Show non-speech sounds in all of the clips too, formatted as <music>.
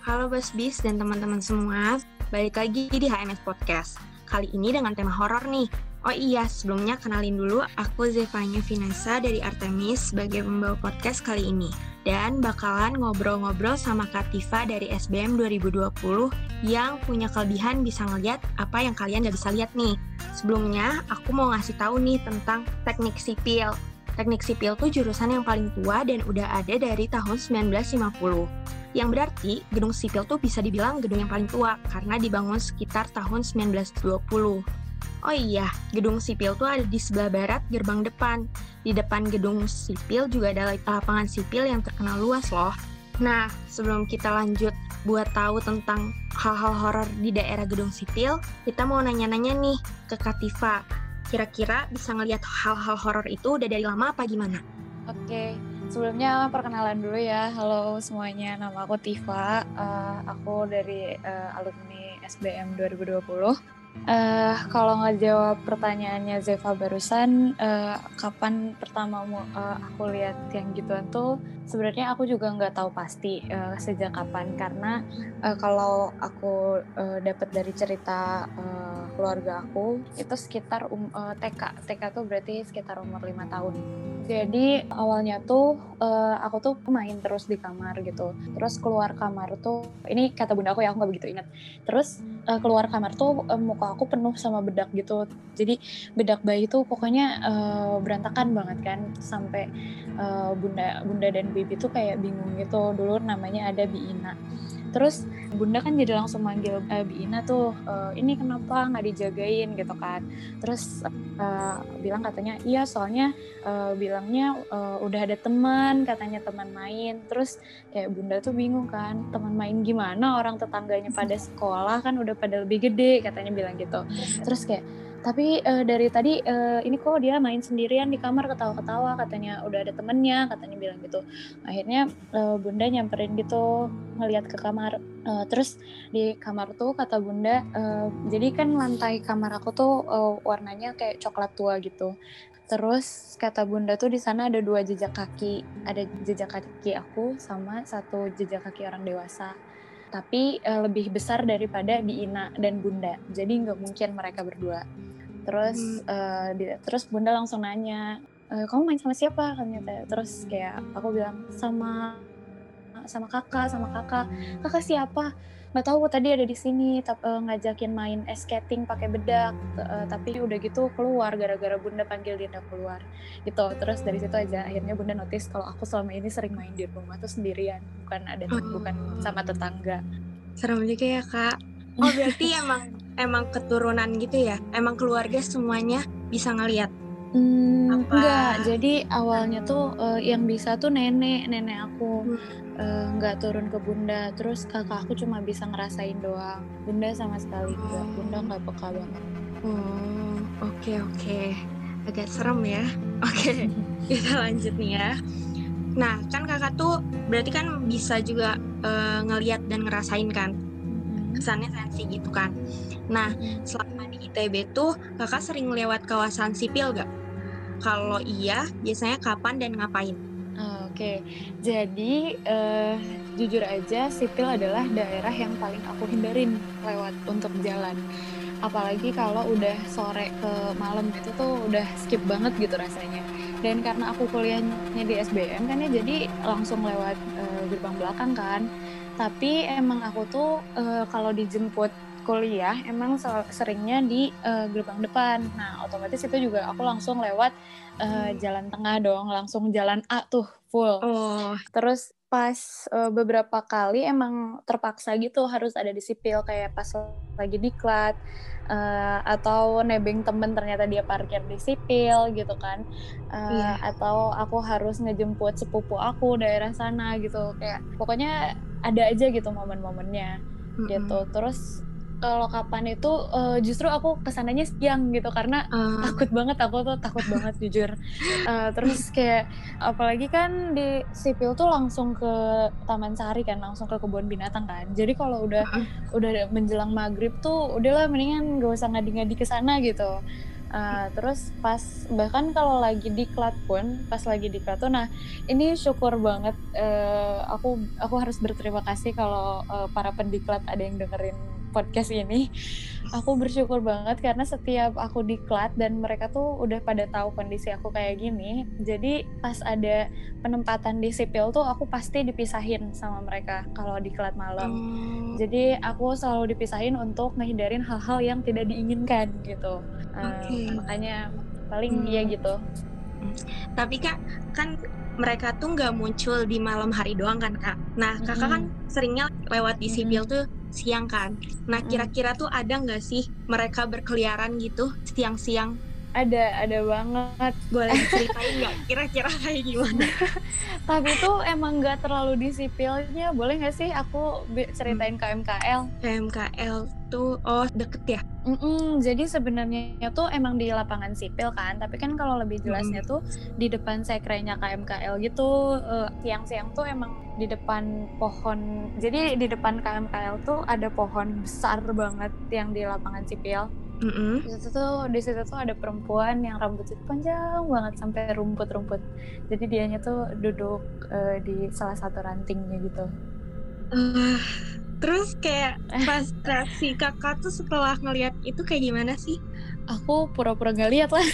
Halo Bis dan teman-teman semua, balik lagi di HMS Podcast. Kali ini dengan tema horor nih. Oh iya, sebelumnya kenalin dulu aku Zevanya Vinasa dari Artemis sebagai pembawa podcast kali ini. Dan bakalan ngobrol-ngobrol sama Kativa dari SBM 2020 yang punya kelebihan bisa ngeliat apa yang kalian gak bisa lihat nih. Sebelumnya, aku mau ngasih tahu nih tentang teknik sipil. Teknik sipil tuh jurusan yang paling tua dan udah ada dari tahun 1950 yang berarti gedung sipil tuh bisa dibilang gedung yang paling tua karena dibangun sekitar tahun 1920. Oh iya, gedung sipil tuh ada di sebelah barat gerbang depan. Di depan gedung sipil juga ada lapangan sipil yang terkenal luas loh. Nah, sebelum kita lanjut buat tahu tentang hal-hal horor di daerah gedung sipil, kita mau nanya-nanya nih ke Kativa. Kira-kira bisa ngelihat hal-hal horor itu udah dari lama apa gimana? Oke, Sebelumnya perkenalan dulu ya, halo semuanya, nama aku Tifa, uh, aku dari uh, alumni SBM 2020. Uh, kalau ngejawab pertanyaannya Zeva barusan, uh, kapan pertama uh, aku lihat yang gituan tuh, sebenarnya aku juga nggak tahu pasti uh, sejak kapan. Karena uh, kalau aku uh, dapat dari cerita uh, keluarga aku itu sekitar um, uh, TK, TK tuh berarti sekitar umur lima tahun. Jadi awalnya tuh uh, aku tuh main terus di kamar gitu. Terus keluar kamar tuh ini kata bunda aku ya aku nggak begitu ingat. Terus uh, keluar kamar tuh uh, muka aku penuh sama bedak gitu. Jadi bedak bayi tuh pokoknya uh, berantakan banget kan sampai uh, bunda bunda dan bibi tuh kayak bingung gitu. Dulu namanya ada Biina terus bunda kan jadi langsung manggil uh, Bi Ina tuh e, ini kenapa nggak dijagain? Gitu kan. Terus uh, bilang katanya iya soalnya uh, bilangnya uh, udah ada teman katanya teman main. Terus kayak bunda tuh bingung kan teman main gimana? Orang tetangganya pada sekolah kan udah pada lebih gede katanya bilang gitu. Terus kayak tapi uh, dari tadi uh, ini kok dia main sendirian di kamar ketawa-ketawa katanya udah ada temennya katanya bilang gitu. Akhirnya uh, bunda nyamperin gitu ngeliat ke kamar. Uh, terus di kamar tuh kata bunda uh, jadi kan lantai kamar aku tuh uh, warnanya kayak coklat tua gitu. Terus kata bunda tuh di sana ada dua jejak kaki ada jejak kaki aku sama satu jejak kaki orang dewasa tapi uh, lebih besar daripada Bi Ina dan Bunda. Jadi nggak mungkin mereka berdua. Terus hmm. uh, di, terus Bunda langsung nanya, e, kamu main sama siapa? Katanya. Terus kayak aku bilang sama sama kakak, sama kakak. Kakak siapa? Nggak tahu tadi ada di sini uh, ngajakin main ice skating pakai bedak uh, tapi udah gitu keluar gara-gara bunda panggil dia keluar. Gitu terus dari situ aja akhirnya bunda notice kalau aku selama ini sering main di rumah tuh sendirian bukan ada oh. bukan sama tetangga. Serem juga ya kak. Oh berarti <laughs> emang emang keturunan gitu ya? Emang keluarga semuanya bisa ngelihat Hmm, enggak, jadi awalnya tuh uh, yang bisa tuh nenek, nenek aku. Hmm. nggak uh, turun ke bunda. Terus kakak aku cuma bisa ngerasain doang. Bunda sama sekali enggak. Bunda nggak peka banget. Oh oke okay, oke. Okay. agak serem ya. Oke okay, <laughs> kita lanjut nih ya. Nah kan kakak tuh berarti kan bisa juga uh, ngeliat dan ngerasain kan? Mm-hmm. kesannya sensi gitu kan? Nah mm-hmm. selama di ITB tuh kakak sering lewat kawasan sipil gak kalau iya biasanya kapan dan ngapain Oke, jadi uh, jujur aja sipil adalah daerah yang paling aku hindarin lewat untuk jalan. Apalagi kalau udah sore ke malam itu tuh udah skip banget gitu rasanya. Dan karena aku kuliahnya di SBM kan ya jadi langsung lewat uh, gerbang belakang kan. Tapi emang aku tuh uh, kalau dijemput kuliah emang seringnya di uh, gerbang depan. Nah, otomatis itu juga aku langsung lewat uh, jalan tengah dong, langsung jalan A tuh full. Oh. Terus pas uh, beberapa kali emang terpaksa gitu harus ada di sipil kayak pas lagi diklat uh, atau nebeng temen ternyata dia parkir di sipil gitu kan uh, yeah. atau aku harus ngejemput sepupu aku daerah sana gitu kayak pokoknya ada aja gitu momen-momennya mm -hmm. gitu terus kalau kapan itu uh, justru aku ke sananya siang gitu karena uh. takut banget aku tuh takut banget jujur uh, terus kayak apalagi kan di sipil tuh langsung ke Taman Sari kan langsung ke kebun binatang kan jadi kalau udah uh. udah menjelang maghrib tuh udahlah mendingan gak usah ngadi-ngadi ke sana gitu Uh, terus pas bahkan kalau lagi di klat pun pas lagi di klat tuh nah ini syukur banget uh, aku aku harus berterima kasih kalau uh, para pendiklat ada yang dengerin podcast ini aku bersyukur banget karena setiap aku diklat dan mereka tuh udah pada tahu kondisi aku kayak gini jadi pas ada penempatan di sipil tuh aku pasti dipisahin sama mereka kalau diklat malam hmm. jadi aku selalu dipisahin untuk ngehindarin hal-hal yang tidak diinginkan gitu okay. uh, makanya paling hmm. ya gitu tapi kak kan mereka tuh nggak muncul di malam hari doang kan kak. Nah kakak mm -hmm. kan seringnya lewat di sipil mm -hmm. tuh siang kan. Nah kira-kira tuh ada nggak sih mereka berkeliaran gitu siang-siang? Ada, ada banget. Boleh ceritain nggak kira-kira kayak gimana? <laughs> Tapi tuh emang nggak terlalu di sipilnya. Boleh nggak sih aku ceritain hmm. KMKL? KMKL tuh, oh deket ya? Mm-mm, jadi sebenarnya tuh emang di lapangan sipil kan, tapi kan kalau lebih jelasnya tuh di depan sekrenya KMKL gitu. Uh, siang-siang tuh emang di depan pohon. Jadi di depan KMKL tuh ada pohon besar banget yang di lapangan sipil. Mm -hmm. Di situ tuh di situ tuh ada perempuan yang rambutnya panjang banget sampai rumput-rumput. Jadi dianya tuh duduk uh, di salah satu rantingnya gitu. Uh, terus kayak pas reaksi kakak tuh setelah ngelihat itu kayak gimana sih? Aku pura-pura gak lihat lah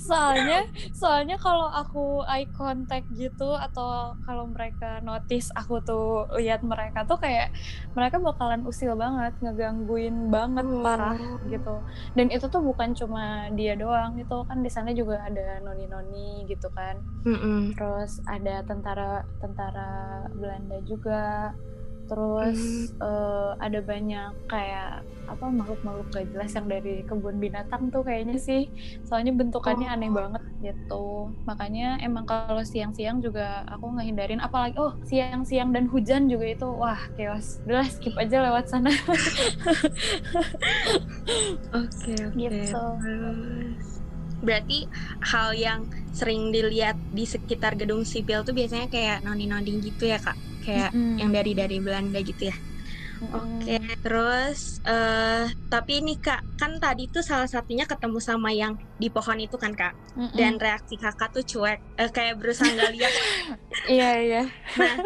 soalnya soalnya kalau aku eye contact gitu atau kalau mereka notice aku tuh lihat mereka tuh kayak mereka bakalan usil banget ngegangguin banget oh. parah gitu dan itu tuh bukan cuma dia doang itu kan di sana juga ada noni-noni gitu kan mm -mm. terus ada tentara tentara Belanda juga terus hmm. uh, ada banyak kayak apa makhluk-makhluk gak jelas yang dari kebun binatang tuh kayaknya sih. Soalnya bentukannya oh. aneh banget gitu. Makanya emang kalau siang-siang juga aku ngehindarin. Apalagi oh siang-siang dan hujan juga itu wah chaos. Udah skip aja lewat sana. Oke <laughs> okay, okay. gitu berarti hal yang sering dilihat di sekitar gedung sipil tuh biasanya kayak noni-noni gitu ya kak kayak mm -hmm. yang dari dari Belanda gitu ya. Oke, okay. terus uh, tapi ini kak kan tadi tuh salah satunya ketemu sama yang di pohon itu kan kak, mm -mm. dan reaksi kakak tuh cuek, uh, kayak berusaha nggak lihat. <laughs> Iya iya. Nah,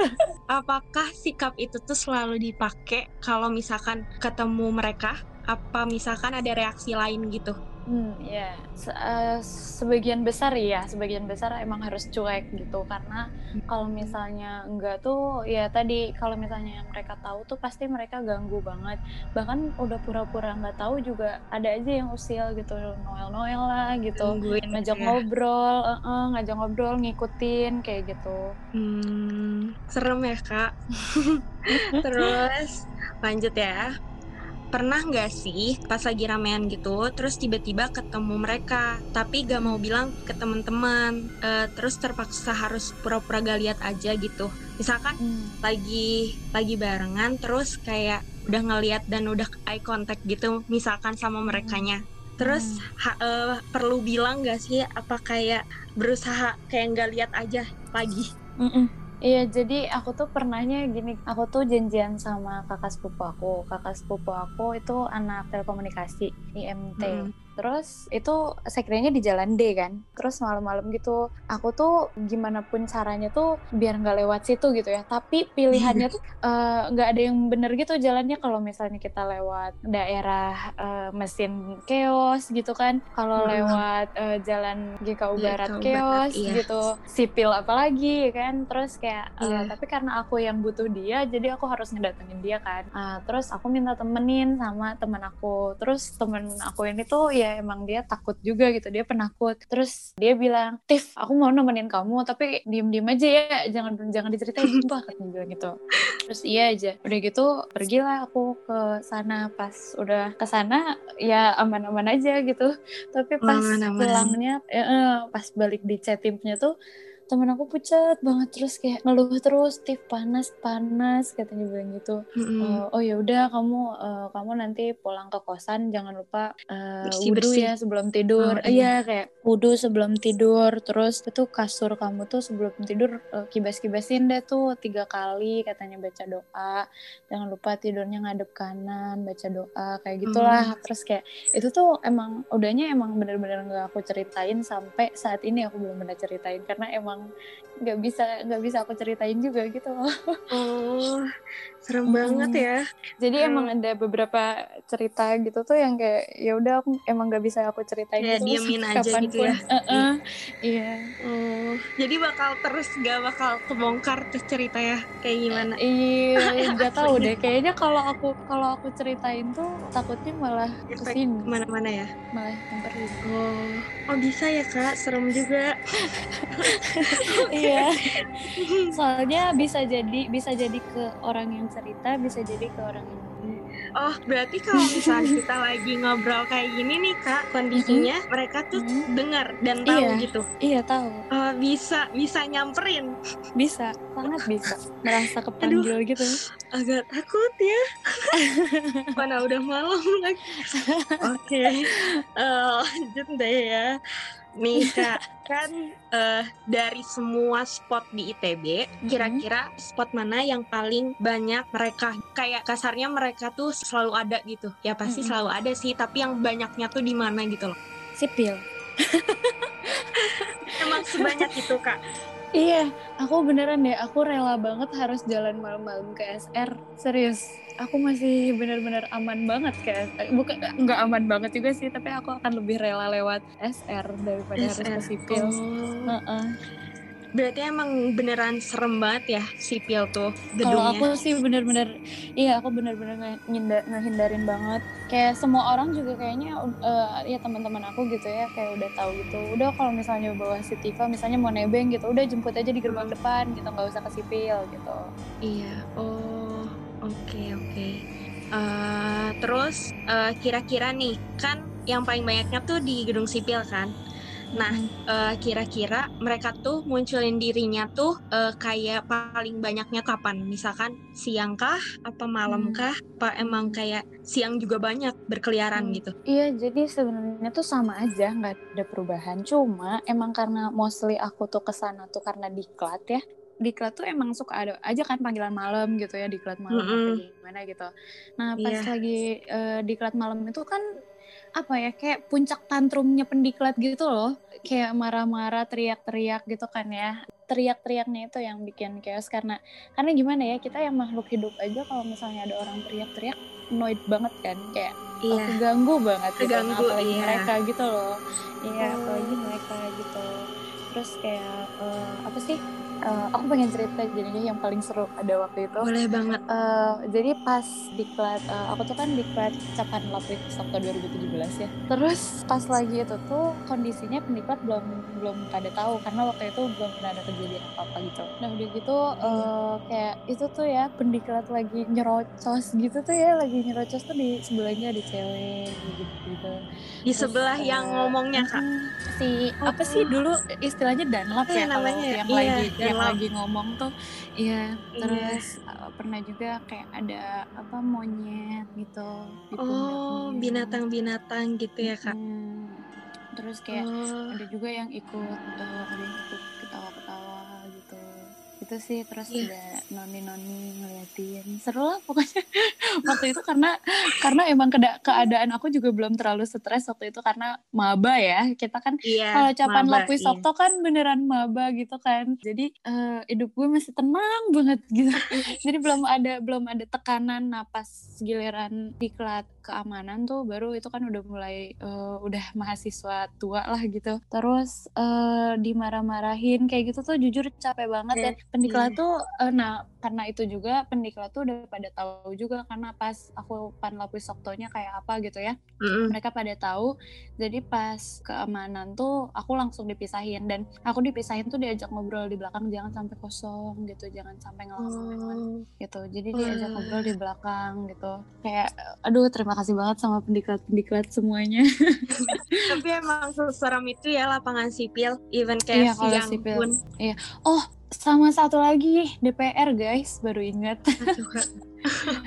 apakah sikap itu tuh selalu dipakai kalau misalkan ketemu mereka? Apa misalkan ada reaksi lain gitu? Hmm, ya Se uh, sebagian besar ya, sebagian besar emang harus cuek gitu karena kalau misalnya enggak tuh ya tadi kalau misalnya mereka tahu tuh pasti mereka ganggu banget. Bahkan udah pura-pura nggak tahu juga ada aja yang usil gitu, noel-noel lah gitu, Gangguin, ngajak ya. ngobrol, uh -uh, ngajak ngobrol, ngikutin kayak gitu. Hmm, serem ya kak. <laughs> Terus lanjut ya pernah nggak sih pas lagi ramean gitu terus tiba-tiba ketemu mereka tapi gak mau bilang ke teman-teman uh, terus terpaksa harus pura-pura gak lihat aja gitu misalkan hmm. lagi lagi barengan terus kayak udah ngeliat dan udah eye contact gitu misalkan sama merekanya terus hmm. ha, uh, perlu bilang gak sih apa kayak berusaha kayak nggak lihat aja lagi mm -mm. Iya, jadi aku tuh pernahnya gini, aku tuh janjian sama kakak sepupu aku. Kakak sepupu aku itu anak telekomunikasi IMT. Hmm terus itu sekiranya di jalan D kan. Terus malam-malam gitu aku tuh gimana pun caranya tuh biar nggak lewat situ gitu ya. Tapi pilihannya tuh <laughs> eh, nggak uh, ada yang bener gitu jalannya. Kalau misalnya kita lewat daerah uh, mesin keos gitu kan. Kalau hmm. lewat uh, jalan GKU Barat keos iya. gitu. Sipil apalagi kan. Terus kayak uh, iya. tapi karena aku yang butuh dia jadi aku harus ngedatengin dia kan. Uh, terus aku minta temenin sama teman aku. Terus temen aku ini tuh ya emang dia takut juga gitu dia penakut. Terus dia bilang Tiff aku mau nemenin kamu tapi diem diem aja ya jangan jangan diceritain. Sumpah katanya bilang gitu. Terus iya aja udah gitu pergilah aku ke sana. Pas udah ke sana ya aman-aman aja gitu. Tapi pas aman -aman. pulangnya ya, pas balik di chat timnya tuh temen aku pucat banget terus kayak ngeluh terus Tiff panas panas katanya bilang gitu. Mm-mm. Eh, oh ya udah kamu eh, kamu nanti pulang ke kosan jangan lupa eh, Bersih- wudhu bersih. ya sebelum tidur. Oh, iya. Kayak wudhu sebelum tidur terus itu kasur kamu tuh sebelum tidur eh, kibas-kibasin deh tuh tiga kali katanya baca doa. Jangan lupa tidurnya ngadep kanan baca doa kayak gitulah. Terus kayak itu tuh emang udahnya emang bener-bener nggak aku ceritain sampai saat ini aku belum pernah ceritain karena emang nggak bisa nggak bisa aku ceritain juga gitu loh Oh, serem Mm-mm. banget ya. jadi Hmm. emang ada beberapa cerita gitu tuh yang kayak ya udah aku emang nggak bisa aku ceritain Kayak gitu sampai aja gitu ya. kapan pun. Heeh, iya Oh, jadi bakal terus gak bakal kebongkar tuh cerita ya kayak gimana? iya nggak tahu deh <laughs> kayaknya kalau aku kalau aku ceritain tuh takutnya malah ke sini ke mana-mana ya? malah yang Oh, oh bisa ya kak, serem juga. <laughs> iya soalnya bisa jadi bisa jadi ke orang yang cerita bisa jadi ke orang yang Oh, berarti kalau misalnya <laughs> kita lagi ngobrol kayak gini nih kak, kondisinya mereka tuh Mhm. dengar dan tahu Iya. gitu. iya tahu Oh, bisa bisa nyamperin. bisa sangat bisa merasa <laughs> kepanggil gitu Agak takut ya. <laughs> Mana udah malam lagi. Oke, Eh, lanjut deh ya. Nih kak, kan eh, dari semua spot di ITB, kira-kira spot mana yang paling banyak mereka kayak kasarnya mereka tuh selalu ada gitu. Ya pasti Mm-mm. selalu ada sih, tapi yang banyaknya tuh di mana gitu loh. sipil Emang sebanyak itu kak. Iya, aku beneran deh, aku rela banget harus jalan malam-malam ke SR. Serius, aku masih bener-bener aman banget ke SR. Bukan, nggak aman banget juga sih, tapi aku akan lebih rela lewat SR daripada harus ke SR. sipil. Oh. Heeh. Berarti emang beneran serem banget ya sipil tuh Kalau gedungnya. aku sih bener-bener, iya aku bener-bener ngehindarin banget. Kayak semua orang juga kayaknya, eh, ya teman-teman aku gitu ya, kayak udah tahu gitu. Udah kalau misalnya bawa si Tifa, misalnya mau nebeng gitu, udah jemput aja di gerbang depan gitu, nggak usah ke sipil gitu. Iya. Oh, oke oke. Eh, terus eh, kira-kira nih kan yang paling banyaknya tuh di gedung sipil kan. Nah, eh, kira-kira mereka tuh munculin dirinya tuh eh, kayak paling banyaknya kapan? Misalkan siang kah? Apa malam Hmm. kah? Apa emang kayak siang juga banyak berkeliaran Hmm. gitu? Iya, jadi sebenarnya tuh sama aja, nggak ada perubahan. Cuma emang karena mostly aku tuh ke sana tuh karena diklat ya. Diklat tuh emang suka ada aja kan panggilan malam gitu ya, diklat malam Mm-mm. apa gimana gitu. Nah pas Iya. lagi eh, diklat malam itu kan apa ya kayak puncak tantrumnya pendiklat gitu loh. Kayak marah-marah, teriak-teriak gitu kan ya. Teriak-teriaknya itu yang bikin chaos karena karena gimana ya kita yang makhluk hidup aja kalau misalnya ada orang teriak-teriak annoyed banget kan kayak Iya. aku ganggu banget gitu Keganggu, Nah, apalagi iya. mereka gitu loh iya Oh. apalagi mereka gitu terus kayak eh, apa sih Eh, aku pengen cerita jadinya yang paling seru pada waktu itu. Boleh banget. Eh, jadi pas diklat eh, aku tuh kan diklat capan lapis Sabtu 2017 ya. Terus pas lagi itu tuh kondisinya pendiklat belum belum pada tahu karena waktu itu belum pernah ada kejadian apa apa gitu. Nah udah gitu eh, kayak itu tuh ya pendiklat lagi nyerocos gitu tuh ya lagi nyerocos tuh di sebelahnya ada cewek gitu gitu Di sebelah yang ngomongnya kak. si apa sih dulu istilahnya danlap Iya, ya namanya ya. yang Iya, lagi yang lagi ngomong tuh iya Iya. terus uh, pernah juga kayak ada apa monyet gitu di Oh, binatang-binatang gitu ya kak. Mm. terus kayak Oh. ada juga yang ikut uh, ada yang ikut ketawa-ketawa itu sih terus Iya. ada noni-noni ngeliatin seru lah pokoknya <laughs> waktu itu karena karena emang keda- keadaan aku juga belum terlalu stres waktu itu karena maba ya kita kan Iya. kalau capan lapis iya. Sabto kan beneran maba gitu kan jadi eh, hidup gue masih tenang banget gitu <laughs> jadi belum ada belum ada tekanan napas giliran diklat keamanan tuh baru itu kan udah mulai eh, udah mahasiswa tua lah gitu terus eh, dimarah-marahin kayak gitu tuh jujur capek banget Iya. dan pendiklat Iya. tuh eh, nah karena itu juga pendiklat tuh udah pada tahu juga karena pas aku pan lapis oktonya kayak apa gitu ya Mm-mm. mereka pada tahu jadi pas keamanan tuh aku langsung dipisahin dan aku dipisahin tuh diajak ngobrol di belakang jangan sampai kosong gitu jangan sampai ngelakuin Oh. gitu jadi diajak Wah. ngobrol di belakang gitu kayak aduh terima kasih banget sama pendiklat pendiklat semuanya <laughs> Tapi emang seseram itu ya lapangan sipil, even Iya, kayak kalau siang sipil. pun. sama satu lagi DPR guys baru ingat. <laughs>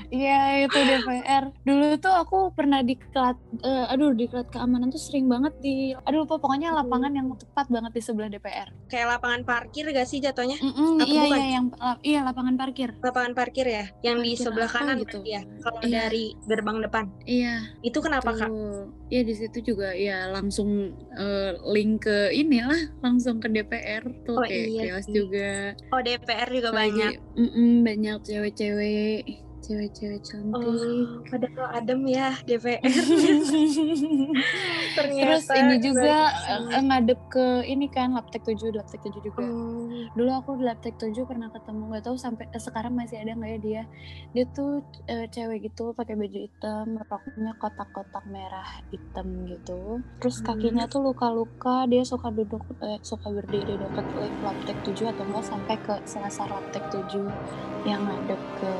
Iya itu DPR. Dulu tuh aku pernah diklat, eh, aduh diklat keamanan tuh sering banget di, aduh lupa pokoknya lapangan yang tepat banget di sebelah DPR. Kayak lapangan parkir gak sih jatuhnya? Mm-mm, Apa iya bukan? iya yang la- iya lapangan parkir. Lapangan parkir ya, yang di Parkir sebelah apa kanan gitu. ya. Kalau Iya. dari gerbang depan. Iya. Itu kenapa kak? Iya di situ juga ya langsung eh, link ke inilah langsung ke DPR tuh Oh, kayak iya juga. Oh DPR juga Lagi, banyak. mm-mm, banyak cewek-cewek, cewek-cewek cantik. Oh, padahal adem ya DPR. <laughs> Ternyata. Terus ini juga eh, ngadep ke ini kan Laptek 7, Laptek 7 juga. Oh. Dulu aku di Laptek 7 pernah ketemu nggak tahu sampai eh, sekarang masih ada nggak ya dia. Dia tuh eh, cewek gitu pakai baju hitam, roknya kotak-kotak merah hitam gitu. Terus Hmm. kakinya tuh luka-luka, dia suka duduk eh, suka berdiri dekat Laptek 7 atau enggak sampai ke selasar Laptek 7 yang ngadep ke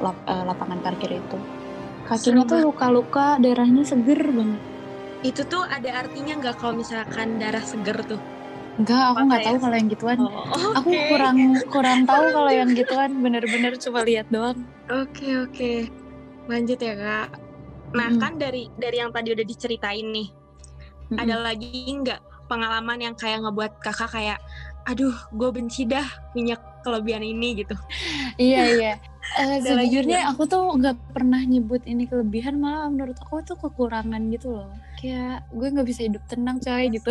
lap- eh, lapangan parkir itu. Kakinya Serem tuh luka-luka, darahnya seger banget. Itu tuh ada artinya nggak kalau misalkan darah seger tuh? Enggak, aku nggak tahu ya? kalau yang gituan. Oh, Aku kurang kurang tahu <laughs> kalau yang gituan bener-bener cuma lihat doang. Oke oke, lanjut ya kak. Nah Mm-mm. kan dari dari yang tadi udah diceritain nih, Mm-mm. ada lagi nggak pengalaman yang kayak ngebuat kakak kayak, aduh gue benci dah punya kelebihan ini gitu. Iya iya. Lagi sejujurnya aku tuh nggak pernah nyebut ini kelebihan malah menurut aku itu kekurangan gitu loh. Kayak gue nggak bisa hidup tenang coy gitu.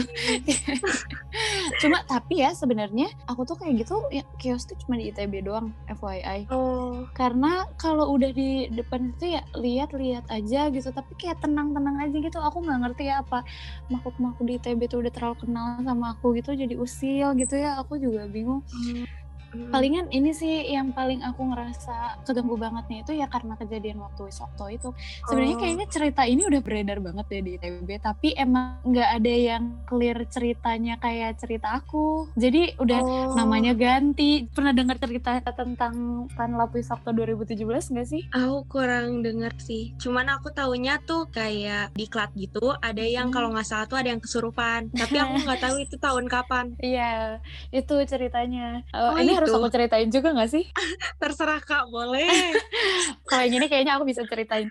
<laughs> cuma tapi ya sebenarnya aku tuh kayak gitu ya kios tuh cuma di ITB doang FYI. Oh, Karena kalau udah di depan itu ya lihat-lihat aja gitu tapi kayak tenang-tenang aja gitu. Aku nggak ngerti ya apa makhluk-makhluk di ITB tuh udah terlalu kenal sama aku gitu jadi usil gitu ya. Aku juga bingung. Palingan ini sih yang paling aku ngerasa keganggu banget nih itu ya karena kejadian waktu Wisokto itu sebenarnya Oh. kayaknya cerita ini udah beredar banget ya di ITB tapi emang nggak ada yang clear ceritanya kayak cerita aku jadi udah Oh. namanya ganti pernah dengar cerita tentang Panlap Wisokto 2017 nggak sih Aku kurang denger sih. Cuman aku taunya tuh kayak diklat gitu. Ada yang Hmm. kalau nggak salah tuh ada yang kesurupan. Tapi aku nggak tahu <laughs> itu tahun kapan. iya itu ceritanya Eh, Oh, ini harus itu. aku ceritain juga nggak sih <laughs> Terserah kak, boleh. <laughs> kalau yang ini kayaknya aku bisa ceritain.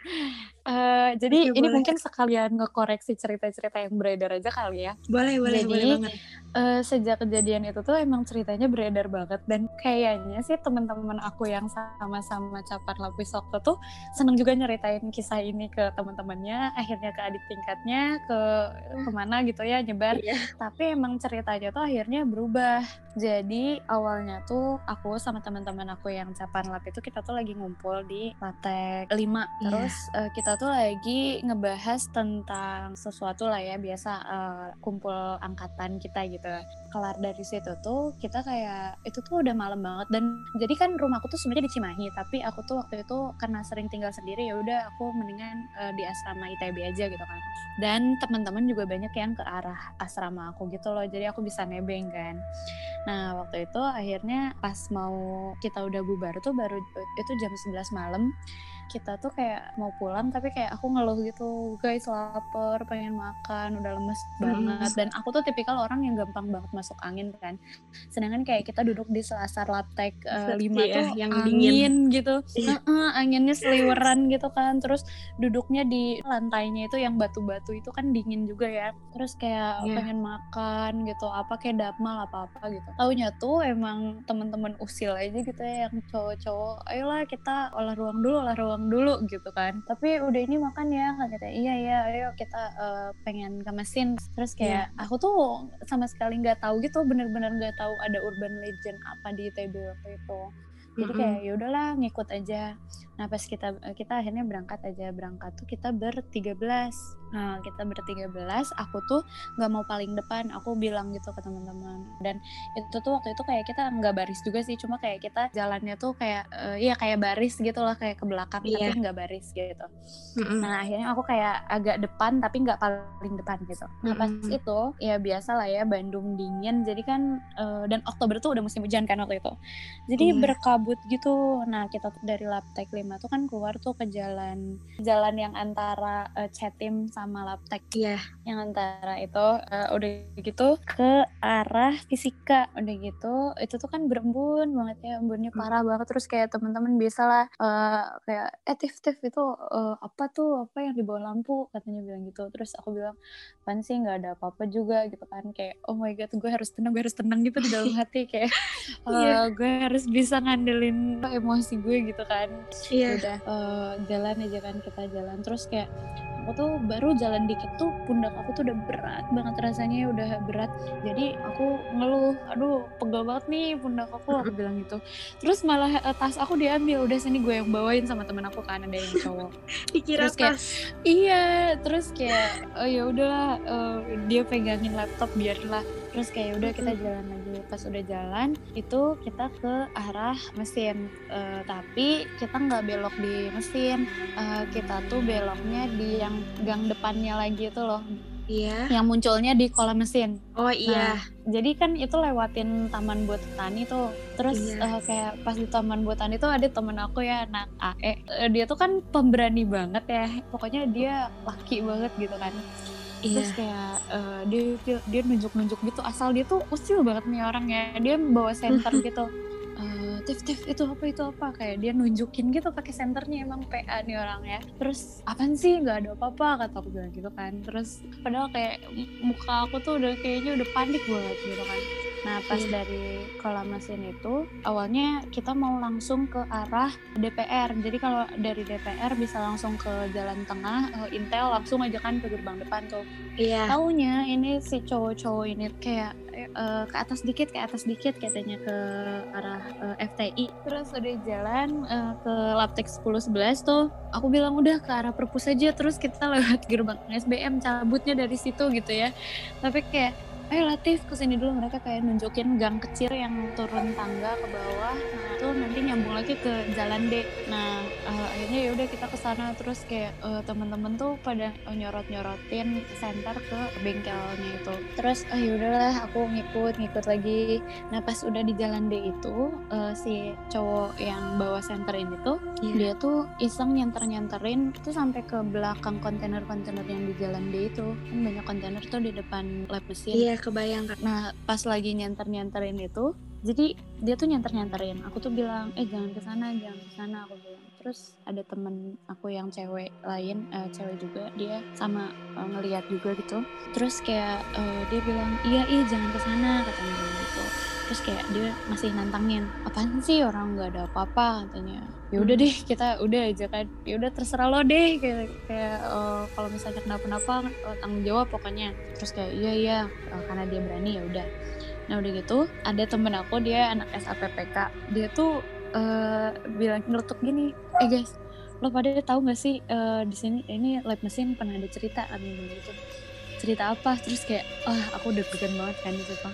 Eh, jadi Oke, ini boleh. mungkin sekalian ngekoreksi cerita-cerita yang beredar aja kali ya. boleh, boleh, Jadi, boleh banget. Eh, sejak kejadian itu tuh emang ceritanya beredar banget dan kayaknya sih teman-teman aku yang sama-sama capan lapis waktu tuh seneng juga nyeritain kisah ini ke teman-temannya, akhirnya ke adik tingkatnya, ke ke mana gitu ya nyebar. Iya. Tapi emang ceritanya tuh akhirnya berubah. Jadi awalnya tuh aku sama teman-teman aku yang capan lap itu kita tuh lagi ngumpul di Latek 5. Iya. Terus eh, kita tuh lagi ngebahas tentang sesuatu lah ya biasa eh, kumpul angkatan kita gitu. Kelar dari situ tuh kita kayak itu tuh udah malam banget dan jadi kan rumahku tuh sebenarnya di Cimahi tapi aku tuh waktu itu karena sering tinggal sendiri ya udah aku mendingan eh, di asrama ITB aja gitu kan. Dan teman-teman juga banyak yang ke arah asrama aku gitu loh. Jadi aku bisa nebeng kan. Nah waktu itu akhirnya pas mau kita udah bubar tuh baru itu jam 11 malam kita tuh kayak mau pulang tapi kayak aku ngeluh gitu guys lapar pengen makan udah lemes banget. Dan aku tuh tipikal orang yang gampang banget masuk angin kan. Sedangkan kayak kita duduk di selasar laptek eh, Sepi lima ya, tuh yang angin dingin. gitu. Iya. Heeh, anginnya seliweran gitu kan. Terus duduknya di lantainya itu yang batu-batu itu kan dingin juga ya. Terus kayak Iya. pengen makan gitu apa kayak dapmal apa apa gitu. Taunya tuh emang teman-teman usil aja gitu ya yang cowok-cowok ayolah kita olah ruang dulu olah ruang dulu gitu kan. Tapi udah ini makan ya kan kata iya iya ayo kita eh, pengen ke mesin. Terus kayak aku tuh sama sekali nggak tahu gitu bener-bener nggak tahu ada urban legend apa di ITB waktu itu. Jadi kayak ya udahlah ngikut aja nah pas kita kita akhirnya berangkat aja berangkat tuh kita ber 13 Nah, kita bertiga belas, aku tuh nggak mau paling depan, aku bilang gitu ke teman-teman. Dan itu tuh waktu itu kayak kita nggak baris juga sih, cuma kayak kita jalannya tuh kayak uh, ya kayak baris gitu lah, kayak ke belakang yeah. tapi nggak baris gitu. Mm-hmm. Nah, akhirnya aku kayak agak depan tapi nggak paling depan gitu. Nah, pas mm-hmm. itu ya biasa lah ya Bandung dingin, jadi kan uh, dan Oktober tuh udah musim hujan kan waktu itu. Jadi yeah. berkabut gitu. Nah, kita tuh dari Laptek 5 tuh kan keluar tuh ke jalan jalan yang antara uh, Cetim sama Laptek ya yang antara itu uh, udah gitu ke arah fisika udah gitu. Itu tuh kan berembun banget ya embunnya hmm. parah banget. Terus kayak teman-teman biasalah uh, kayak eh tif tif itu uh, apa tuh? Apa yang di bawah lampu? Katanya bilang gitu. Terus aku bilang pan sih? Nggak ada apa-apa juga gitu kan. Kayak oh my god gue harus tenang gue harus tenang gitu di dalam <laughs> hati. Kayak uh, yeah. gue harus bisa ngandelin emosi gue gitu kan yeah. udah uh, jalan aja kan kita jalan. Terus kayak aku tuh baru jalan dikit tuh pundak aku tuh udah berat banget rasanya udah berat. Jadi aku ngeluh aduh pegel banget nih pundak aku aku <laughs> bilang gitu. Terus malah uh, tas aku diambil. Udah sini gue yang bawain sama temen aku kan ada yang cowok. <laughs> Dikira terus kayak, iya terus kayak oh ya udahlah uh, dia pegangin laptop biarlah terus kayak udah kita jalan lagi pas udah jalan itu kita ke arah mesin uh, tapi kita nggak belok di mesin uh, kita tuh beloknya di yang gang depannya lagi itu loh Iya. Yang munculnya di kolam mesin. Oh iya. Nah, jadi kan itu lewatin taman buat tani tuh. Terus iya. uh, kayak pas di taman buat tani tuh ada temen aku ya anak AE. Uh, dia tuh kan pemberani banget ya. Pokoknya dia laki banget gitu kan iya. terus kayak uh, dia dia nunjuk-nunjuk gitu asal dia tuh usil banget nih orang ya dia bawa center <laughs> gitu. Uh, Tif Tif itu apa itu apa? Kayak dia nunjukin gitu pakai senternya emang PA nih orang ya terus apaan sih? Nggak ada apa-apa kata aku bilang gitu kan. Terus padahal kayak muka aku tuh udah kayaknya udah panik banget gitu kan Nah, pas yeah. dari kolam mesin itu, awalnya kita mau langsung ke arah DPR. Jadi kalau dari DPR bisa langsung ke jalan tengah, uh, Intel langsung aja kan ke gerbang depan tuh. Iya. Yeah. Taunya ini si cowok-cowok ini kayak uh, ke atas dikit, ke atas dikit katanya ke arah uh, eh, FTI. Terus udah jalan uh, ke Laptek 1011 tuh, aku bilang udah ke arah perpus aja. Terus kita lewat gerbang SBM cabutnya dari situ gitu ya. Tapi kayak eh Latif ke sini dulu. Mereka kayak nunjukin gang kecil yang turun tangga ke bawah. Nah itu nanti nyambung lagi ke jalan D. Nah uh, akhirnya ya udah kita ke sana. Terus kayak uh, temen-temen tuh pada uh, nyorot nyorotin center ke bengkelnya itu. Terus oh yaudahlah aku ngikut ngikut lagi. Nah pas udah di jalan D itu uh, si cowok yang bawa center ini tuh yeah. dia tuh iseng nyenter nyenterin tuh sampai ke belakang kontainer-kontainer yang di jalan D itu kan banyak kontainer tuh di depan lab mesin yeah Iya kebayang Nah pas lagi nyenter nyenterin itu, jadi dia tuh nyenter nyenterin. Aku tuh bilang, eh jangan ke sana, jangan ke sana. Aku bilang. Terus ada temen aku yang cewek lain, uh, cewek juga, dia sama uh, ngeliat juga gitu. Terus kayak uh, dia bilang, iya iya jangan ke sana katanya gitu. Terus kayak dia masih nantangin, apaan sih orang nggak ada apa-apa katanya. Ya udah hmm. deh kita udah aja kan, ya udah terserah lo deh kayak kayak uh, kalau misalnya kenapa-napa tanggung jawab pokoknya. Terus kayak iya iya uh, karena dia berani ya udah. Nah udah gitu ada temen aku dia anak SAPPK dia tuh uh, bilang ngelutuk gini, eh guys lo pada tahu gak sih uh, di sini ini lab mesin pernah ada cerita kan gitu cerita apa terus kayak ah oh, aku udah deg banget kan di situ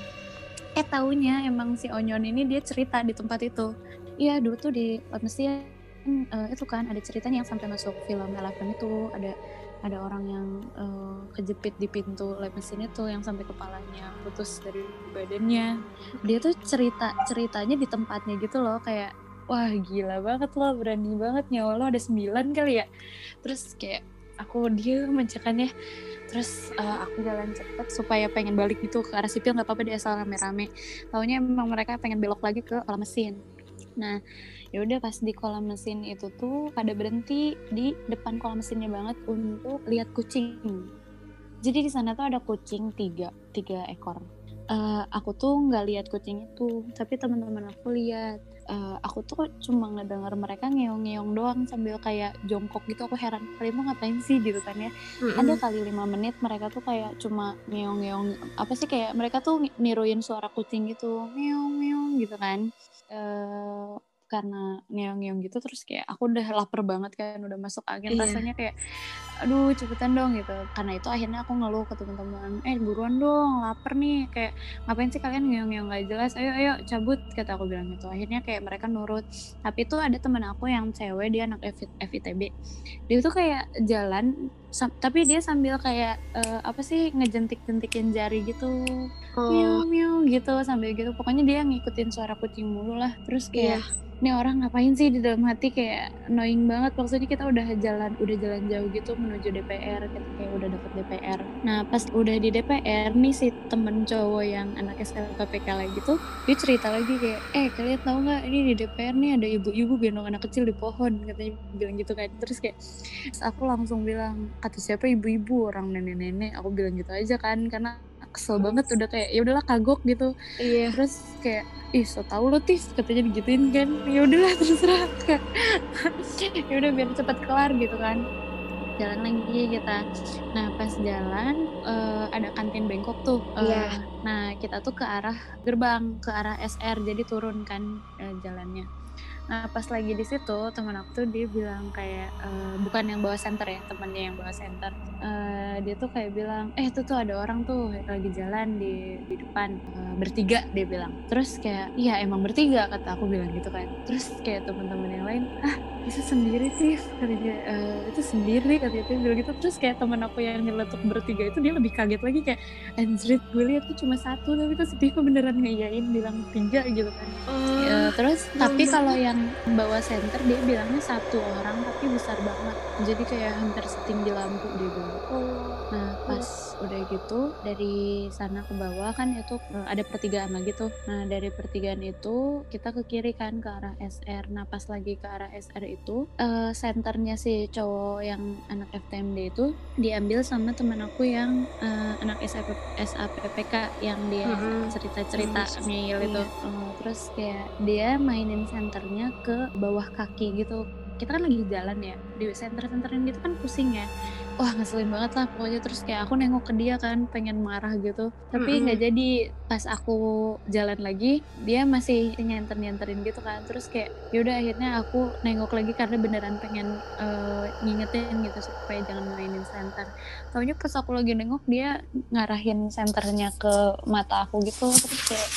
eh taunya emang si Onyon ini dia cerita di tempat itu. Iya dulu tuh di lab mesin uh, itu kan ada ceritanya yang sampai masuk film Eleven itu. Ada ada orang yang uh, kejepit di pintu lab mesin itu yang sampai kepalanya putus dari badannya. Dia tuh cerita ceritanya di tempatnya gitu loh kayak wah gila banget loh berani banget nyawa lo ada sembilan kali ya. Terus kayak aku dia mencekannya terus uh, aku jalan cepet supaya pengen balik gitu ke arah sipil nggak apa-apa dia asal rame-rame. Taunya memang mereka pengen belok lagi ke kolam mesin. Nah ya udah pas di kolam mesin itu tuh pada berhenti di depan kolam mesinnya banget untuk lihat kucing. Jadi di sana tuh ada kucing tiga tiga ekor. Uh, aku tuh nggak lihat kucing itu tapi teman-teman aku lihat uh, aku tuh cuma ngedenger mereka ngeong-ngeong doang sambil kayak jongkok gitu aku heran kalian tuh ngapain sih gitu kan ya mm-hmm. ada kali lima menit mereka tuh kayak cuma ngeong-ngeong apa sih kayak mereka tuh niruin suara kucing gitu ngeong-ngeong gitu kan uh, karena ngeong-ngeong gitu terus kayak aku udah lapar banget kan udah masuk angin yeah. rasanya kayak aduh cepetan dong gitu. Karena itu akhirnya aku ngeluh ke teman-teman eh buruan dong lapar nih. Kayak ngapain sih kalian ngeong-ngeong gak jelas? Ayo ayo cabut kata aku bilang gitu. Akhirnya kayak mereka nurut. Tapi itu ada teman aku yang cewek dia anak FITB dia tuh kayak jalan tapi dia sambil kayak uh, apa sih ngejentik-jentikin jari gitu. Oh. miau miau gitu sambil gitu. Pokoknya dia ngikutin suara kucing mulu lah. Terus kayak yeah ini orang ngapain sih? Di dalam hati kayak annoying banget. Maksudnya kita udah jalan udah jalan jauh gitu menuju DPR kita kayak udah dapet DPR nah pas udah di DPR nih si temen cowok yang anak SKPPK lagi tuh dia cerita lagi kayak eh kalian tahu nggak ini di DPR nih ada ibu-ibu gendong anak kecil di pohon katanya bilang gitu kan. Terus kayak aku langsung bilang kata siapa ibu-ibu? Orang nenek-nenek. Aku bilang gitu aja kan karena kesel banget udah kayak ya udahlah kagok gitu. Iya. Terus kayak ih so tau lo tis katanya digituin kan. Ya udahlah <laughs> terserah. Ya udah biar cepet kelar gitu kan. Jalan lagi kita. Nah pas jalan uh, ada kantin Bangkok tuh uh, yeah. nah kita tuh ke arah gerbang ke arah SR jadi turun kan uh, jalannya. Nah pas lagi di situ teman aku tuh dia bilang kayak uh, bukan yang bawa center ya temannya yang bawa center. Uh, dia tuh kayak bilang eh tuh tuh ada orang tuh lagi jalan di di depan uh, bertiga dia bilang. Terus kayak iya emang bertiga kata aku bilang gitu kan. Terus kayak teman-teman yang lain ah bisa sendiri sih katanya uh, itu sendiri katanya itu bilang gitu. Terus kayak teman aku yang nyeletuk bertiga itu dia lebih kaget lagi kayak anjrit gue lihat tuh cuma satu tapi kok sedih kok beneran ngeyain bilang tiga gitu kan. Uh, ya, terus tapi kalau yang bawa center dia bilangnya satu orang tapi besar banget jadi kayak hampir setinggi lampu dia bilang oh. Pas udah gitu dari sana ke bawah kan itu eh, ada pertigaan lagi tuh. Nah dari pertigaan itu kita ke kiri kan ke arah SR nah pas lagi ke arah SR itu uh, senternya si cowok yang anak FTMD itu diambil sama teman aku yang uh, anak SAP, SAPPK yang dia cerita-cerita mm -hmm. ngeyel itu uh, terus kayak dia mainin senternya ke bawah kaki gitu. Kita kan lagi jalan ya di center-centerin gitu kan pusing ya wah ngeselin banget lah pokoknya. Terus kayak aku nengok ke dia kan pengen marah gitu. Tapi nggak mm -hmm. jadi. Pas aku jalan lagi dia masih nyenter nyenterin gitu kan. Terus kayak yaudah akhirnya aku nengok lagi karena beneran pengen uh, ngingetin gitu supaya jangan mainin center tahunya pas aku lagi nengok dia ngarahin senternya ke mata aku gitu. Terus kayak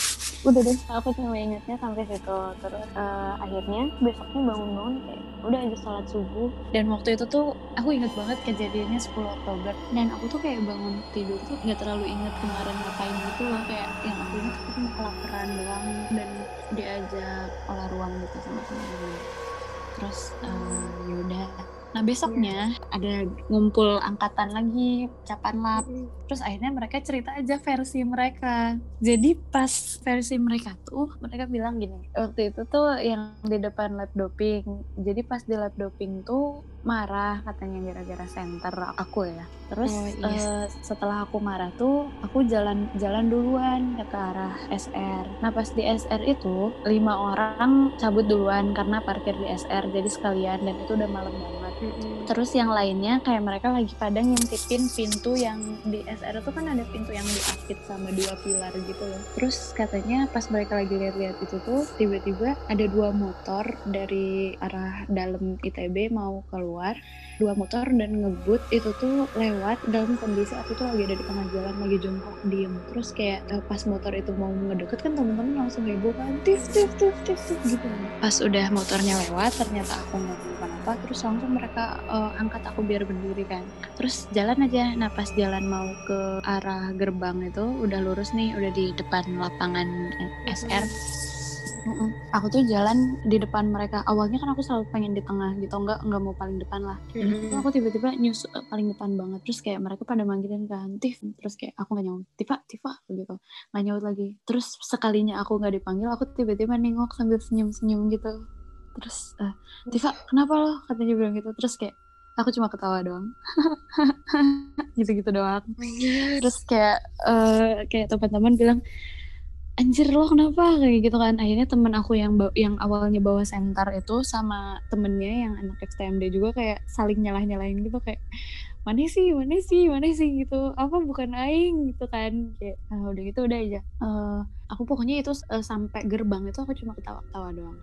udah deh aku cuma ingetnya sampai situ. Terus uh, akhirnya besoknya bangun-bangun kayak udah aja sholat subuh. Dan waktu itu tuh aku inget banget kejadiannya 10 Oktober. Dan aku tuh kayak bangun tidur tuh nggak terlalu inget kemarin ngapain gitu loh. Kayak yang aku inget aku cuma kelaparan doang dan diajak olah ruang gitu sama teman-teman. Terus uh, yaudah Nah besoknya yeah. ada ngumpul angkatan lagi, capan lab. Mm. Terus akhirnya mereka cerita aja versi mereka. Jadi pas versi mereka tuh mereka bilang gini, waktu itu tuh yang di depan lab doping. Jadi pas di lab doping tuh marah katanya gara-gara center aku ya. Terus oh, yes. Iya. uh, setelah aku marah tuh aku jalan jalan duluan ke arah SR. Nah pas di SR itu lima orang cabut duluan karena parkir di SR jadi sekalian dan itu udah malam banget Terus yang lainnya kayak mereka lagi pada ngintipin pintu yang di SR itu kan ada pintu yang diapit sama dua pilar gitu loh. Terus katanya pas mereka lagi lihat-lihat itu tuh tiba-tiba ada dua motor dari arah dalam ITB mau keluar, dua motor dan ngebut itu tuh lewat dalam kondisi aku tuh lagi ada di tengah jalan lagi jongkok diem. Terus kayak eh, pas motor itu mau ngedeket kan temen-temen langsung heboh kan tif tif tif tif, gitu. Pas udah motornya lewat ternyata aku nggak apa-apa terus langsung mereka uh, angkat aku biar berdiri kan terus jalan aja nah pas jalan mau ke arah gerbang itu udah lurus nih udah di depan lapangan SR Mm-mm. Aku tuh jalan di depan mereka. Awalnya kan aku selalu pengen di tengah gitu, enggak enggak mau paling depan lah. Mm-hmm. aku tiba-tiba nyus uh, paling depan banget. Terus kayak mereka pada manggilin kan, Tif. Terus kayak aku nggak nyaut, Tifa, Tifa gitu. Nggak nyaut lagi. Terus sekalinya aku nggak dipanggil, aku tiba-tiba nengok sambil senyum-senyum gitu. Terus, uh, Tifa, kenapa lo? Katanya bilang gitu. Terus kayak aku cuma ketawa doang. <laughs> Gitu-gitu doang. Oh, terus kayak uh, kayak teman-teman bilang anjir lo kenapa? Kayak gitu kan. Akhirnya temen aku yang yang awalnya bawa center itu sama temennya yang anak XTMD juga kayak saling nyalah nyalahin gitu kayak mana sih mana sih mana sih gitu apa bukan aing gitu kan kayak uh, udah gitu udah aja uh, aku pokoknya itu uh, sampai gerbang itu aku cuma ketawa-ketawa doang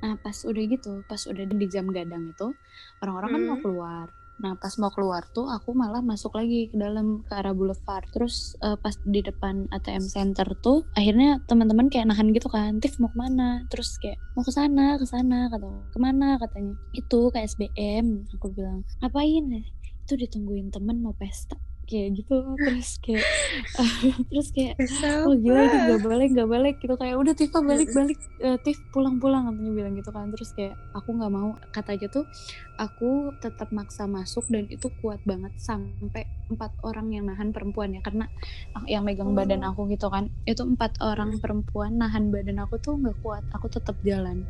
nah pas udah gitu pas udah di jam gadang itu orang-orang hmm. kan mau hmm. keluar Nah pas mau keluar tuh aku malah masuk lagi ke dalam ke arah boulevard. Terus uh, pas di depan ATM Center tuh akhirnya teman-teman kayak nahan gitu kan, Tif mau ke mana? Terus kayak mau ke sana, ke sana kata ke mana katanya. Itu ke SBM. Aku bilang ngapain? Itu ditungguin temen mau pesta kayak gitu terus kayak <laughs> terus kayak oh gila itu gak balik gak balik gitu. Kayak udah Tifa balik balik uh, Tif pulang pulang katanya bilang gitu kan. Terus kayak aku nggak mau katanya tuh aku tetap maksa masuk dan itu kuat banget sampai empat orang yang nahan perempuan ya karena yang megang oh. badan aku gitu kan. Itu empat orang perempuan nahan badan aku tuh nggak kuat aku tetap jalan.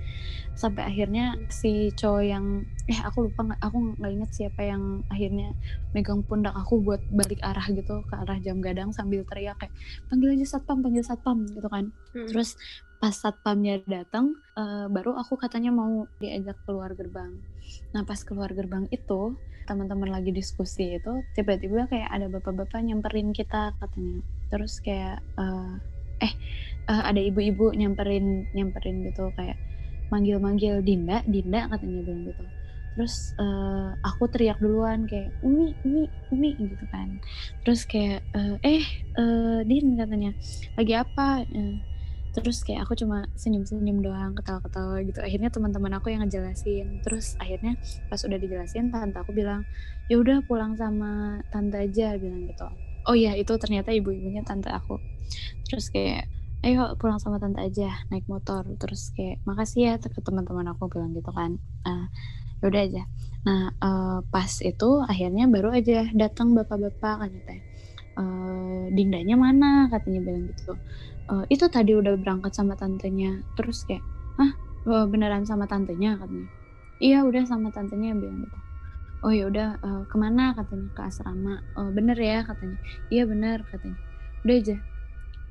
Sampai akhirnya si cowok yang eh aku lupa aku nggak inget siapa yang akhirnya megang pundak aku buat balik arah gitu ke arah jam gadang sambil teriak kayak panggil aja satpam panggil satpam gitu kan hmm. terus pas satpamnya datang uh, baru aku katanya mau diajak keluar gerbang nah pas keluar gerbang itu teman-teman lagi diskusi itu tiba-tiba kayak ada bapak-bapak nyamperin kita katanya terus kayak uh, eh uh, ada ibu-ibu nyamperin nyamperin gitu kayak manggil-manggil Dinda, Dinda katanya bilang gitu. Terus uh, aku teriak duluan kayak Umi, Umi, Umi gitu kan. Terus kayak uh, eh uh, Din katanya lagi apa? Uh, terus kayak aku cuma senyum-senyum doang ketawa-ketawa gitu. Akhirnya teman-teman aku yang ngejelasin. Terus akhirnya pas udah dijelasin tante aku bilang ya udah pulang sama tante aja bilang gitu. Oh iya itu ternyata ibu-ibunya tante aku. Terus kayak ayo pulang sama tante aja naik motor. Terus kayak makasih ya ke teman-teman aku bilang gitu kan. Uh, udah aja. Nah uh, pas itu akhirnya baru aja datang bapak-bapak kan teh. Uh, dindanya mana? Katanya bilang gitu. Uh, itu tadi udah berangkat sama tantenya. Terus kayak ah beneran sama tantenya? katanya. Iya udah sama tantenya bilang gitu. Oh ya udah uh, ke mana? katanya ke asrama. Oh bener ya katanya. Iya bener katanya. Udah aja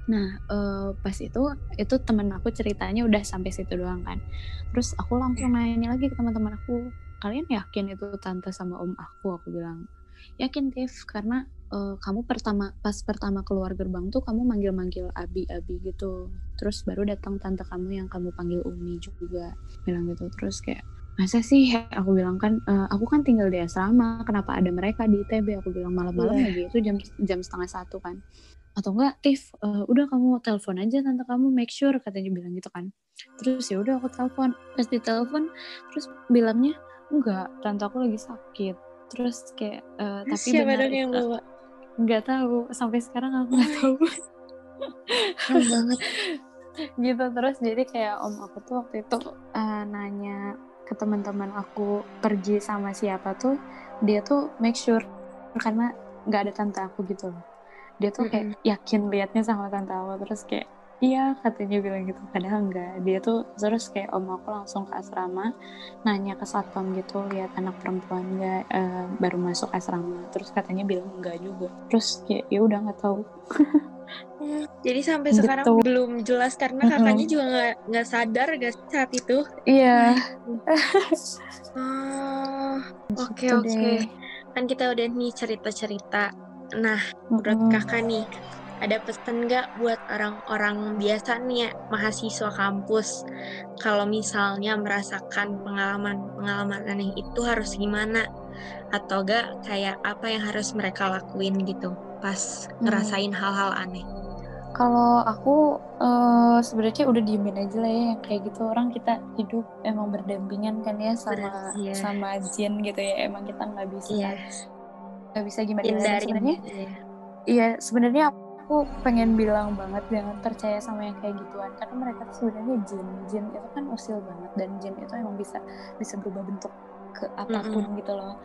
Nah, uh, pas itu itu temen aku ceritanya udah sampai situ doang kan. Terus aku langsung nanya lagi ke teman-teman aku, kalian yakin itu tante sama om aku? Aku bilang, yakin Tiff karena uh, kamu pertama pas pertama keluar gerbang tuh kamu manggil-manggil abi-abi gitu. Terus baru datang tante kamu yang kamu panggil Umi juga bilang gitu. Terus kayak masa sih aku bilang kan uh, aku kan tinggal di asrama kenapa ada mereka di ITB aku bilang malam-malam yeah. lagi itu jam jam setengah satu kan atau enggak Tiff uh, udah kamu telepon aja tante kamu make sure katanya bilang gitu kan. Terus ya udah aku telepon. Pas ditelepon terus bilangnya enggak tante aku lagi sakit. Terus kayak uh, tapi Siapa benar yang bawa? Nggak tahu sampai sekarang aku nggak tahu. Banget. <laughs> Gitu terus jadi kayak om aku tuh waktu itu uh, nanya ke teman-teman aku pergi sama siapa tuh dia tuh make sure karena nggak ada tante aku gitu loh dia tuh kayak mm -hmm. yakin liatnya sama tante aku terus kayak iya katanya bilang gitu. Padahal enggak. Dia tuh terus kayak om aku langsung ke asrama nanya ke satpam gitu lihat anak perempuan enggak? Uh, baru masuk asrama. Terus katanya bilang enggak juga. Terus kayak ya udah nggak tahu. Jadi sampai gitu. sekarang belum jelas karena kakaknya juga nggak nggak sadar gak saat itu? Iya. <laughs> Oh oke oke. kan kita udah nih cerita cerita Nah, menurut kakak nih, ada pesan nggak buat orang-orang biasa nih ya, mahasiswa kampus, kalau misalnya merasakan pengalaman-pengalaman aneh itu harus gimana? Atau gak kayak apa yang harus mereka lakuin gitu pas hmm. ngerasain hal-hal aneh? Kalau aku uh, sebenarnya udah diemin aja lah ya yang kayak gitu orang kita hidup emang berdampingan kan ya sama Berat, yeah. sama jin gitu ya emang kita nggak bisa yeah nggak bisa gimana gimana sebenarnya. Iya. iya sebenarnya aku pengen bilang banget jangan percaya sama yang kayak gituan. Karena mereka tuh sebenarnya jin. Jin itu kan usil banget dan jin itu emang bisa bisa berubah bentuk ke apa pun mm -hmm. gitu loh.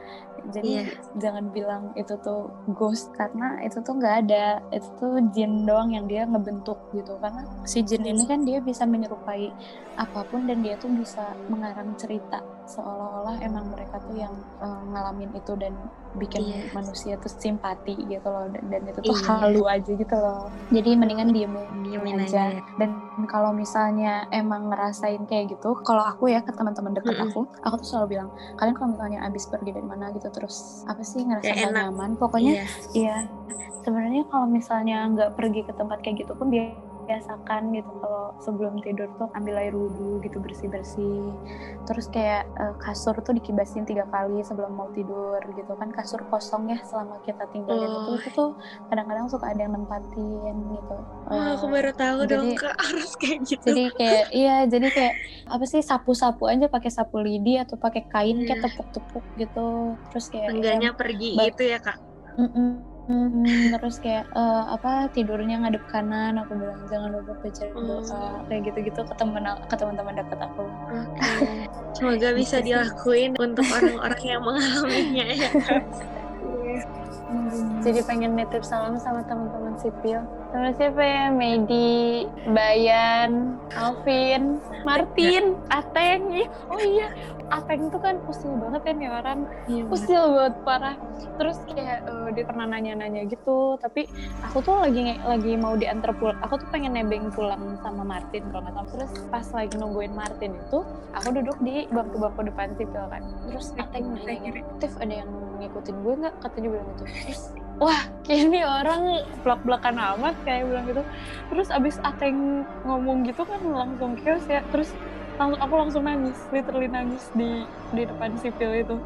Jadi yeah. jangan bilang itu tuh ghost karena itu tuh nggak ada. Itu tuh jin doang yang dia ngebentuk gitu. Karena si jin ini kan dia bisa menyerupai apa pun dan dia tuh bisa mengarang cerita seolah-olah emang mereka tuh yang uh, ngalamin itu dan bikin yeah. manusia tuh simpati gitu loh dan, dan itu tuh yeah. halu aja gitu loh jadi mendingan diemin, diemin aja. aja dan kalau misalnya emang ngerasain kayak gitu kalau aku ya ke teman-teman dekat mm -hmm. aku aku tuh selalu bilang kalian kalau misalnya abis pergi dari mana gitu terus apa sih ngerasa gak nyaman pokoknya iya, iya sebenarnya kalau misalnya nggak pergi ke tempat kayak gitu pun dia membiasakan gitu. Kalau sebelum tidur tuh ambil air wudhu gitu bersih bersih terus kayak uh, kasur tuh dikibasin tiga kali sebelum mau tidur gitu kan. Kasur kosong ya selama kita tinggalin oh. itu itu tuh kadang-kadang suka ada yang nempatin gitu. Oh, uh, aku baru tahu jadi, dong kak <laughs> harus kayak gitu. Jadi kayak iya jadi kayak apa sih sapu-sapu aja pakai sapu lidi atau pakai kain kayak iya. tepuk-tepuk gitu. Terus kayak enggaknya pergi gitu ya kak? Mm -mm Hmm, terus kayak uh, apa tidurnya ngadep kanan aku bilang jangan lupa baca doa hmm. kayak gitu-gitu ke teman ke teman-teman dekat aku. Okay. Semoga bisa gitu dilakuin untuk orang-orang yang mengalaminya ya. Hmm. <laughs> Jadi pengen nitip salam sama teman-teman sipil. Sama siapa ya? Medi, Bayan, Alvin, Martin, Ateng. Oh iya, Ateng tuh kan usil banget ya nih orang. Iya, usil banget parah. Terus kayak uh, dia pernah nanya-nanya gitu tapi aku tuh lagi lagi mau diantar pulang aku tuh pengen nebeng pulang sama Martin kalau nggak salah. Terus pas lagi nungguin Martin itu aku duduk di bangku-bangku depan sipil kan. Terus Ateng nanya Tif ada yang ngikutin gue nggak? Katanya bilang gitu terus wah kayaknya orang belak-belakan amat kayak bilang gitu. Terus abis Ateng ngomong gitu kan langsung chaos ya. Terus langsung aku langsung nangis literally nangis di di depan sipil itu.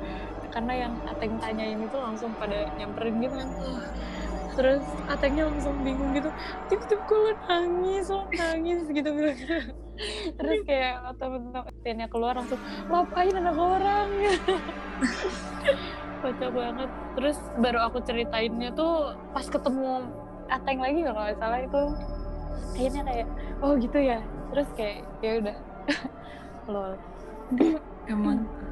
Karena yang Ateng tanyain itu langsung pada nyamperin gitu kan. Terus Atengnya langsung bingung gitu. Tip-tip gue nangis lo nangis gitu bilang. <laughs> Terus kayak temen-temennya keluar langsung ngapain anak orang <laughs> kocak banget. Terus baru aku ceritainnya tuh pas ketemu Ateng lagi kalau nggak salah itu. Kayaknya kayak oh gitu ya. Terus kayak ya udah. <laughs> Lol. Emang <clears throat>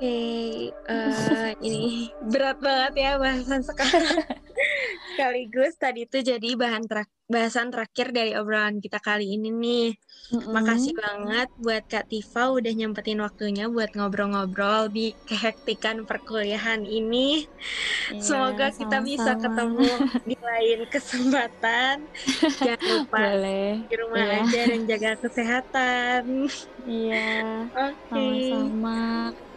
okay, uh, eh, ini berat banget ya bahasan sekarang. <laughs> Sekaligus tadi itu jadi bahan terakhir bahasan terakhir dari obrolan kita kali ini nih. Mm-hmm. Makasih banget buat Kak Tifa udah nyempetin waktunya buat ngobrol-ngobrol di kehektikan perkuliahan ini. Yeah, Semoga sama-sama. kita bisa ketemu di lain kesempatan. <laughs> Jangan lupa Boleh. di rumah yeah. aja dan jaga kesehatan. Iya. Yeah. <laughs> Oke. Okay. Sama-sama.